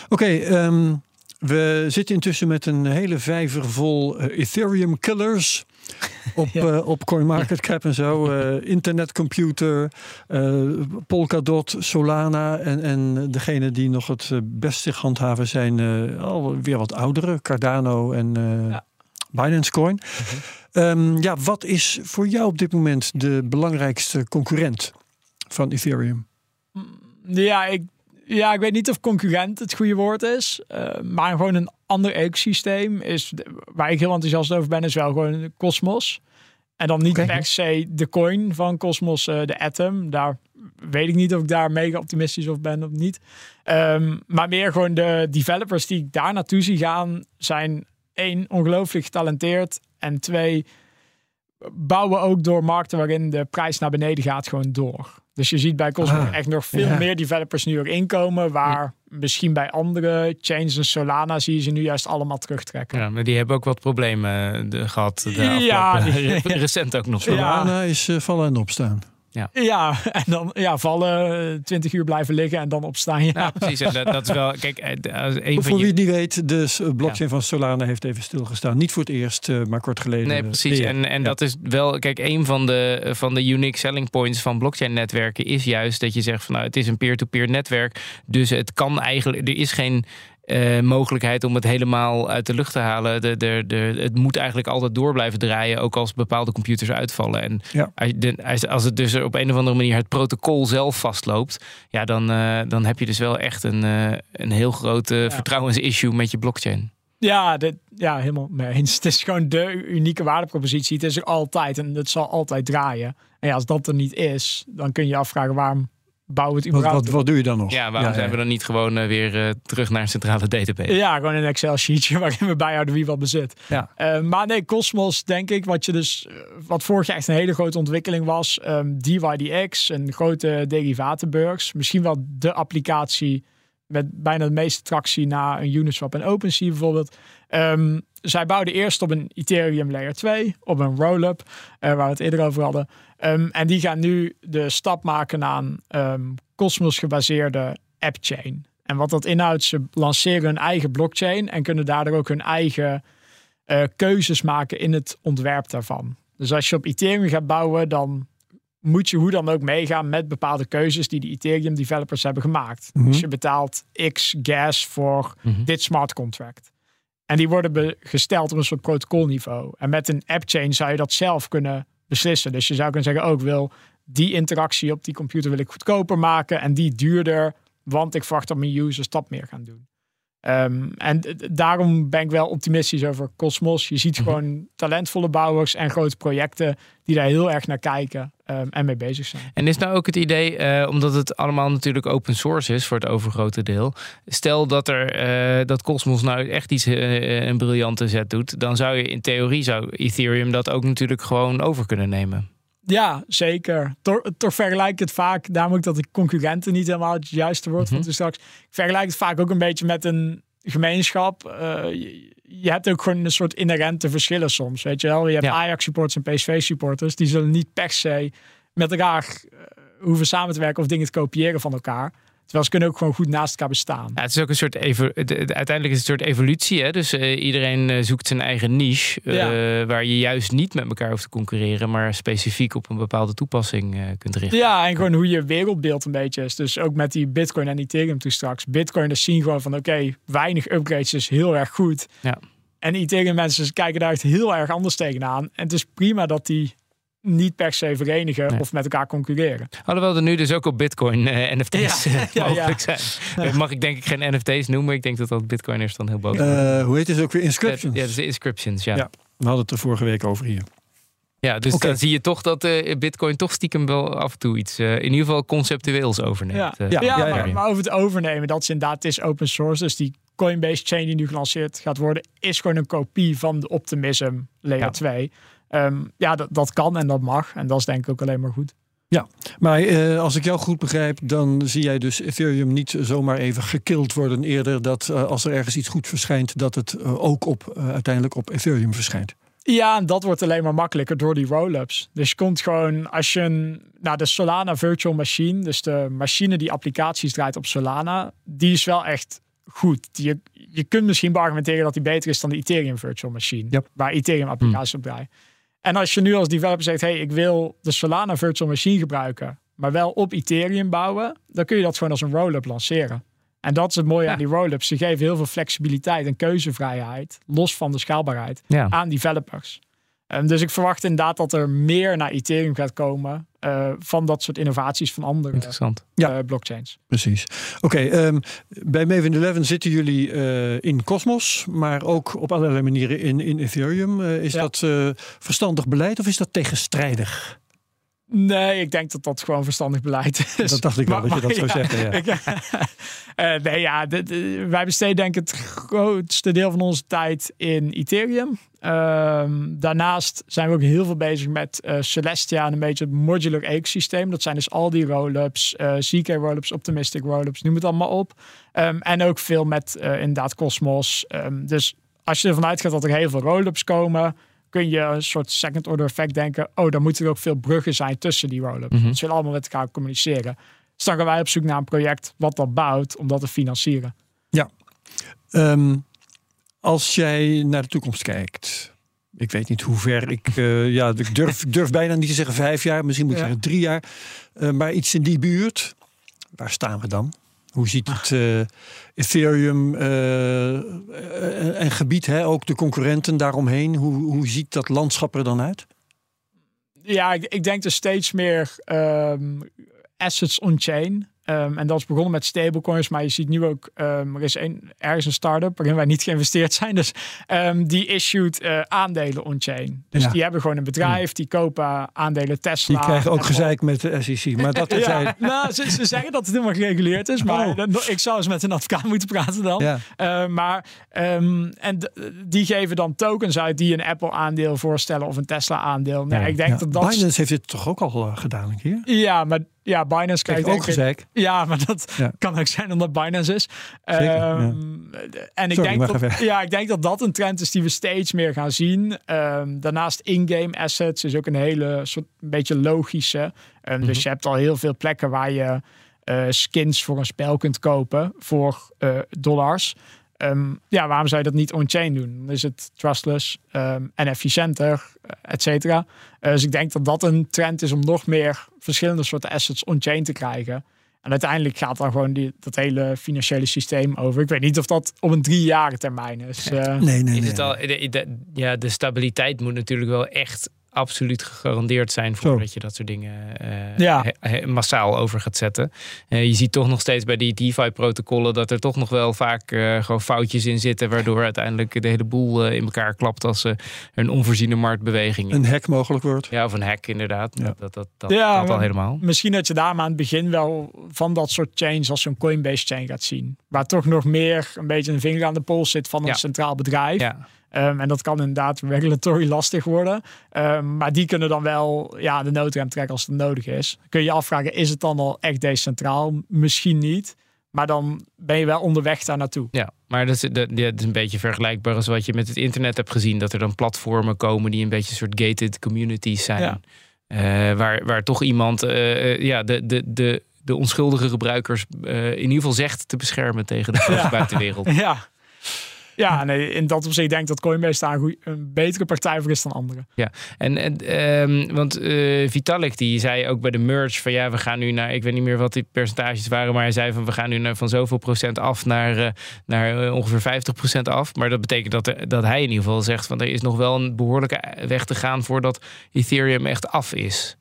Oké, okay, um, ehm, we zitten intussen met een hele vijver vol uh, Ethereum killers. op, ja. uh, op CoinMarketCap en zo. Uh, internetcomputer, Polkadot, Solana. En, en degene die nog het best zich handhaven zijn alweer wat oudere. Cardano en ja. Binance Coin. -huh. um, ja, wat is voor jou op dit moment de belangrijkste concurrent? Van Ethereum? Ja, ik, ja, ik weet niet of concurrent het goede woord is. Uh, maar gewoon een ander ecosysteem is waar ik heel enthousiast over ben, is wel gewoon Cosmos. En dan niet okay. per se de coin van Cosmos, uh, de Atom. Daar weet ik niet of ik daar mega optimistisch over ben of niet. Um, maar meer gewoon de developers die ik daar naartoe zie gaan, zijn één, ongelooflijk getalenteerd. En twee, bouwen ook door markten waarin de prijs naar beneden gaat gewoon door. Dus je ziet bij Cosmos ah, echt nog veel ja. meer developers nu erin komen. Waar ja. misschien bij andere chains en Solana zie je ze nu juist allemaal terugtrekken. Ja, maar die hebben ook wat problemen de, gehad. De ja, die, recent ook nog. Solana is uh, vallen en opstaan. Ja. ja, en dan ja, vallen, 20 uur blijven liggen en dan opstaan. Ja, ja precies. En dat, dat, is wel, kijk, eh, een voor wie het niet weet, de blockchain ja. van Solana heeft even stilgestaan. Niet voor het eerst, maar kort geleden. Nee, precies. En, en dat is wel, kijk, een van de, van de unique selling points van blockchain-netwerken is juist dat je zegt van nou, het is een peer-to-peer -peer netwerk. Dus het kan eigenlijk, er is geen uh, mogelijkheid om het helemaal uit de lucht te halen. De, de, de, het moet eigenlijk altijd door blijven draaien, ook als bepaalde computers uitvallen. En ja. als, als het dus op een of andere manier het protocol zelf vastloopt, ja, dan, uh, dan heb je dus wel echt een, uh, een heel grote ja. vertrouwensissue met je blockchain. Ja, dit, ja, helemaal mee eens. Het is gewoon de unieke waardepropositie. Het is er altijd en het zal altijd draaien. En ja, als dat er niet is, dan kun je je afvragen waarom bouw het überhaupt. Wat, wat, wat, doe je dan nog? Ja, waarom ja, zijn we dan niet gewoon uh, weer uh, terug naar een centrale database? Ja, gewoon een Excel-sheetje waarin we bijhouden wie wat bezit. Ja. Uh, maar nee, Cosmos, denk ik, wat je dus, wat vorig jaar echt een hele grote ontwikkeling was, um, DYDX, een grote derivatenbeurs, misschien wel de applicatie met bijna de meeste tractie na een Uniswap en OpenSea bijvoorbeeld. Um, zij bouwden eerst op een Ethereum Layer 2, op een roll-up, uh, waar we het eerder over hadden. Um, en die gaan nu de stap maken naar een um, Cosmos gebaseerde appchain. En wat dat inhoudt, ze lanceren hun eigen blockchain en kunnen daardoor ook hun eigen uh, keuzes maken in het ontwerp daarvan. Dus als je op Ethereum gaat bouwen, dan moet je hoe dan ook meegaan met bepaalde keuzes die de Ethereum developers hebben gemaakt. Mm -hmm. Dus je betaalt x gas voor mm -hmm. dit smart contract. En die worden gesteld op een soort protocolniveau. En met een appchain zou je dat zelf kunnen beslissen. Dus je zou kunnen zeggen, ook oh, wil die interactie op die computer wil ik goedkoper maken en die duurder, want ik verwacht dat mijn users dat meer gaan doen. Ehm, en daarom ben ik wel optimistisch over Cosmos. Je ziet mhm. gewoon talentvolle bouwers en grote projecten die daar heel erg naar kijken um, en mee bezig zijn. En is nou ook het idee, uh, omdat het allemaal natuurlijk open source is voor het overgrote deel. Stel dat er uh, dat Cosmos nou echt iets uh, een briljante zet doet, dan zou je in theorie zou Ethereum dat ook natuurlijk gewoon over kunnen nemen. Ja, zeker. Toch, toch vergelijk ik het vaak, daarom ook dat de concurrenten niet helemaal het juiste woord mm -hmm. straks. Ik vergelijk het vaak ook een beetje met een gemeenschap. Uh, je, je, hebt ook gewoon een soort inherente verschillen soms. Weet je wel, je hebt Ajax-supporters en PSV-supporters. Die zullen niet per se met elkaar uh, hoeven samen te werken of dingen te kopiëren van elkaar. Terwijl ze kunnen ook gewoon goed naast elkaar bestaan. Ja, het is ook een soort uiteindelijk is het een soort evolutie. Hè? Dus uh, iedereen uh, zoekt zijn eigen niche. Uh, ja. Waar je juist niet met elkaar hoeft te concurreren, maar specifiek op een bepaalde toepassing kunt richten. Ja, en gewoon hoe je wereldbeeld een beetje is. Dus ook met die Bitcoin en Ethereum toen straks. Bitcoin zien gewoon van oké, weinig upgrades is heel erg goed. Ja. En Ethereum mensen kijken daar echt heel erg anders tegenaan. En het is prima dat die niet per se verenigen of met elkaar concurreren. Alhoewel er nu dus ook op Bitcoin uh, eh, NFT's ja. Uh, mogelijk zijn. Uh, mag ik denk ik geen NFT's noemen. Ik denk dat dat Bitcoiners dan heel boos Hoe heet het ook weer? Inscriptions? ja, dus de inscriptions, ja. ja. We hadden het er vorige week over hier. Ja, dus okay. dan zie je toch dat Bitcoin toch stiekem wel af en toe iets, in ieder geval conceptueels overneemt. Ja, ja, ja, maar, maar, over het overnemen, dat is inderdaad is open source. Dus die Coinbase chain die nu gelanceerd gaat worden, is gewoon een kopie van de Optimism Layer 2. Um, ja, dat, dat kan en dat mag. En dat is denk ik ook alleen maar goed. Ja, maar uh, als ik jou goed begrijp, dan zie jij dus Ethereum niet zomaar even gekild worden. Eerder dat uh, als er ergens iets goed verschijnt, dat het uh, ook op, uiteindelijk op Ethereum verschijnt. Ja, en dat wordt alleen maar makkelijker door die roll-ups. Dus je komt gewoon, als je een, nou de Solana Virtual Machine, dus de machine die applicaties draait op Solana, die is wel echt goed. Je, je kunt misschien beargumenteren dat die beter is dan de Ethereum Virtual Machine, yep. waar Ethereum applicaties hmm. op draaien. En als je nu als developer zegt, hey, ik wil de Solana Virtual Machine gebruiken, maar wel op Ethereum bouwen, dan kun je dat gewoon als een roll-up lanceren. En dat is het mooie aan die roll-ups. Ze geven heel veel flexibiliteit en keuzevrijheid, los van de schaalbaarheid, aan developers. Um, dus ik verwacht inderdaad dat er meer naar Ethereum gaat komen uh, van dat soort innovaties van andere Interessant. Uh, blockchains. Precies. Oké, okay, um, bij Maven 11 zitten jullie uh, in Cosmos, maar ook op allerlei manieren in, in Ethereum. is ja. dat verstandig beleid of is dat tegenstrijdig? Nee, ik denk dat dat gewoon verstandig beleid is. Dat dacht ik wel, maar, dat je dat zou ja, zeggen. Ja. uh, nee, ja, de, de, wij besteden denk ik het grootste deel van onze tijd in Ethereum. Um, daarnaast zijn we ook heel veel bezig met uh, Celestia en een beetje het modular ecosysteem. Dat zijn dus al die rollups, uh, ZK rollups, optimistic rollups, noem het allemaal op. Um, en ook veel met inderdaad Cosmos. Um, dus als je ervan uitgaat dat er heel veel rollups komen kun je een soort second order effect denken. Oh, dan moeten er ook veel bruggen zijn tussen die roll-ups. Mm -hmm. Ze willen allemaal met elkaar communiceren. Dus dan gaan wij op zoek naar een project wat dat bouwt om dat te financieren. Ja. Um, als jij naar de toekomst kijkt. Ik weet niet hoe ver ik. Uh, ja, ik durf, durf bijna niet te zeggen vijf jaar. Misschien moet ik ja. zeggen drie jaar. Uh, maar iets in die buurt. Waar staan we dan? Hoe ziet het uh, Ethereum uh, en gebied, hè, ook de concurrenten daaromheen, hoe, hoe ziet dat landschap er dan uit? Ja, ik, ik denk er steeds meer um, assets on-chain. Um, en dat is begonnen met stablecoins, maar je ziet nu ook, um, er is een, ergens een start-up waarin wij niet geïnvesteerd zijn. Dus um, die issued uh, aandelen on-chain. Dus ja. die hebben gewoon een bedrijf, die kopen aandelen Tesla. Die krijgen ook gezeik met de SEC. Maar dat ja, zijn... nou, ze, ze, zeggen dat het helemaal gereguleerd is, maar oh. ik zou eens met een advocaat moeten praten dan. Ja. Uh, maar, en die geven dan tokens uit die een Apple aandeel voorstellen of een Tesla aandeel. Nee, ja. ik denk dat dat... Binance heeft dit toch ook al uh, gedaan een keer? Ja, maar ja, Binance krijgt ook gezeik. Ja, maar dat ja. kan ook zijn omdat Binance is. Zeker, um, ja. En ik Sorry, denk, dat, ja, ik denk dat dat een trend is die we steeds meer gaan zien. Um, daarnaast in-game assets is ook een hele soort een beetje logische. Um, mm -hmm. Dus je hebt al heel veel plekken waar je uh, skins voor een spel kunt kopen voor uh, dollars. Um, ja, waarom zou je dat niet on-chain doen? Dan is het trustless um, en efficiënter, et cetera. Uh, dus ik denk dat dat een trend is om nog meer verschillende soorten assets on-chain te krijgen. En uiteindelijk gaat dan gewoon die, dat hele financiële systeem over. Ik weet niet of dat op een drie jaren termijn is. Uh, nee, nee, nee. Is het al, de, de, ja, de stabiliteit moet natuurlijk wel echt absoluut gegarandeerd zijn voordat je dat soort dingen eh, Ja. massaal over gaat zetten. Eh, je ziet toch nog steeds bij die DeFi-protocollen dat er toch nog wel vaak eh, gewoon foutjes in zitten, waardoor uiteindelijk de hele boel in elkaar klapt als er een onvoorziene marktbeweging. Een hack mogelijk wordt. Ja, of een hack inderdaad. Ja. Dat, dat, dat, Ja, dat al helemaal. Misschien dat je daar maar aan het begin wel van dat soort chains als zo'n Coinbase chain gaat zien. Waar toch nog meer een beetje een vinger aan de pols zit van een Ja. centraal bedrijf. Ja. Ehm, en dat kan inderdaad regulatory lastig worden. Ehm, maar die kunnen dan wel ja, de noodrem trekken als het nodig is. Kun je je afvragen, is het dan al echt decentraal? Misschien niet. Maar dan ben je wel onderweg daar naartoe. Ja, maar dat is, dat, ja, dat is een beetje vergelijkbaar als wat je met het internet hebt gezien. Dat er dan platformen komen die een beetje een soort gated communities zijn. Ja. Eh, waar, waar toch iemand eh, eh, ja, de, de, de, de onschuldige gebruikers eh, in ieder geval zegt te beschermen tegen de Ja. buitenwereld. Ja. Ja, nee, in dat opzicht denk ik dat Coinbase daar een, betere partij voor is dan anderen. En, en ehm, want eh, Vitalik die zei ook bij de merge van ja, we gaan nu naar, ik weet niet meer wat die percentages waren, maar hij zei van we gaan nu naar, van zoveel procent af naar, eh, naar eh, ongeveer 50 procent af. Maar dat betekent dat, er, dat hij in ieder geval zegt van er is nog wel een behoorlijke weg te gaan voordat Ethereum echt af is.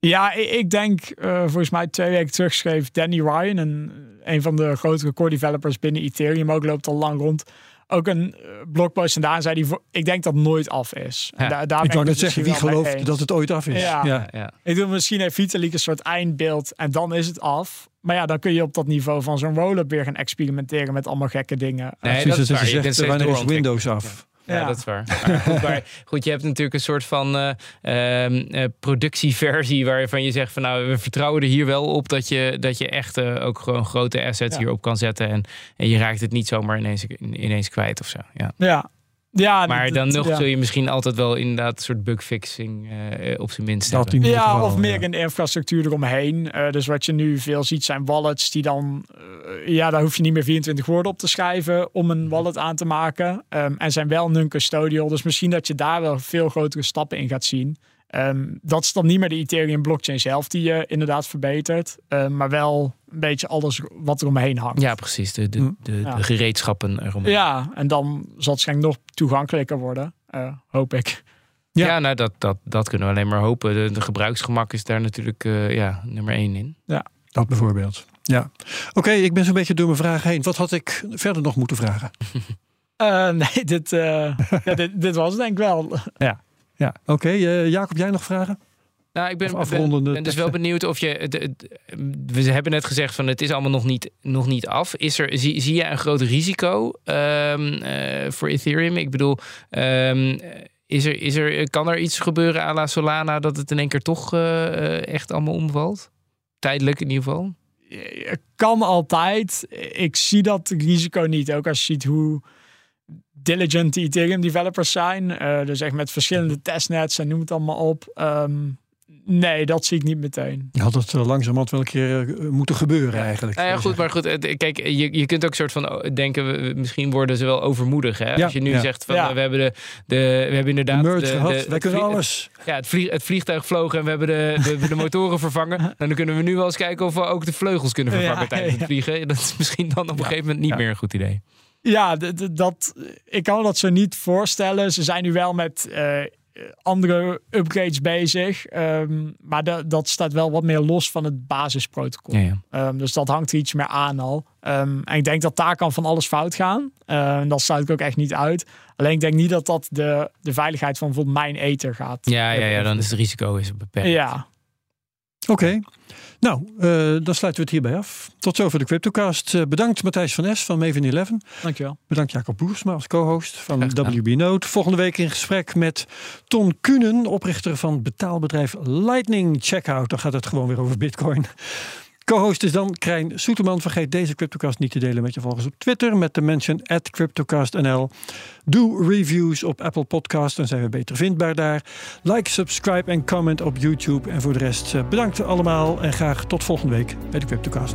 Ja, ik, denk, volgens mij twee weken terug schreef Danny Ryan, een, een van de grotere core developers binnen Ethereum, ook loopt al lang rond. Ook een eh, blogpost en daar zei hij, voor- ik denk dat het nooit af is. En Ja. daar, daar Ik wou net het zeggen, wie gelooft eens. dat het ooit af is? Ja. ja. Ja. Ik bedoel, misschien heeft Vitalik een soort eindbeeld en dan is het af. Maar ja, dan kun je op dat niveau van zo'n roll-up weer gaan experimenteren met allemaal gekke dingen. Nee, dat is waar. je Je bent zegt, wanneer is. Windows af? Ja, dat is waar. Maar goed, maar goed, je hebt natuurlijk een soort van eh, ehm, eh, productieversie waarvan je zegt van nou, we vertrouwen er hier wel op dat je, dat je echt eh, ook gewoon grote assets hierop kan zetten. En, en je raakt het niet zomaar ineens, ineens kwijt of zo. Ja. Ja, ja Maar dat- dan nog ja. zul je misschien altijd wel inderdaad een soort bugfixing eh op zijn minst Dat hebben. in Ja, geval, of meer ja. een infrastructuur eromheen. Eh, dus wat je nu veel ziet zijn wallets die dan... eh, ja, daar hoef je niet meer 24 woorden op te schrijven om een wallet aan te maken. Ehm, en zijn wel non-custodial. Dus misschien dat je daar wel veel grotere stappen in gaat zien. Ehm, dat is dan niet meer de Ethereum blockchain zelf die je inderdaad verbetert. Ehm, maar wel een beetje alles wat er omheen hangt. Ja, precies. De, de, de, Ja. de gereedschappen eromheen. Ja, en dan zal het waarschijnlijk nog toegankelijker worden. eh, hoop ik. Ja. Ja, nou, dat, dat, dat kunnen we alleen maar hopen. De, de gebruiksgemak is daar natuurlijk eh, ja, nummer één in. Dat bijvoorbeeld. Ja. Oké, ik ben zo'n beetje door mijn vragen heen. Wat had ik verder nog moeten vragen? Eh, nee, dit, eh, ja, dit, dit was denk ik wel. Ja, oké. eh, Jacob, jij nog vragen? Nou, ik ben, ben, dus wel benieuwd of je. we hebben net gezegd van het is allemaal nog niet, nog niet af. Is er, zie, zie je een groot risico ehm, eh, voor Ethereum? Ik bedoel, ehm, is er, is er, kan er iets gebeuren à la Solana dat het in één keer toch eh, echt allemaal omvalt? Tijdelijk in ieder geval. Kan altijd. Ik zie dat risico niet. Ook als je ziet hoe diligent die Ethereum developers zijn. Eh, dus echt met verschillende testnets en noem het allemaal op. Ehm, nee, dat zie ik niet meteen. Had het eh, langzamerhand wel een keer eh, moeten gebeuren eigenlijk. Nou ja, goed, je maar goed. Kijk, je, je kunt ook soort van oh, denken, we- misschien worden ze wel overmoedig. Hè? Ja, Als je nu ja. zegt van Ja. we hebben de, de we hebben inderdaad. De merge de, gehad, de- wij het kunnen alles. Ja, het, vlieg, het vliegtuig vlogen en we hebben de, de, de motoren vervangen. En dan kunnen we nu wel eens kijken of we ook de vleugels kunnen vervangen Ja, tijdens het vliegen. Dat is misschien dan op een Ja, gegeven moment niet ja. meer een goed idee. Ja, dat, ik kan me dat zo niet voorstellen. Ze zijn nu wel met eh, andere upgrades bezig. Ehm, maar da- dat staat wel wat meer los van het basisprotocol. Ja, ja. Ehm, dus dat hangt er iets meer aan al. Ehm, en ik denk dat daar kan van alles fout gaan. Dat sluit ik ook echt niet uit. Alleen ik denk niet dat dat de, de veiligheid van bijvoorbeeld mijn ether gaat. Ja, ja, ja, dan is het risico is beperkt. Ja, Oké. Nou, eh, dan sluiten we het hierbij af. Tot zover de CryptoCast. Eh, bedankt Matthijs van Es van Maven 11. dankjewel. Bedankt Jacob Boersma als co-host van. WB Note. Volgende week in gesprek met Ton Kunen, oprichter van betaalbedrijf Lightning Checkout. Dan gaat het gewoon weer over Bitcoin. Co-host is dan Krijn Soeterman. Vergeet deze CryptoCast niet te delen met je volgers op Twitter met de mention at CryptoCastNL. Doe reviews op Apple Podcast, dan zijn we beter vindbaar daar. Like, subscribe en comment op YouTube. En voor de rest eh, bedankt allemaal en graag tot volgende week bij de CryptoCast.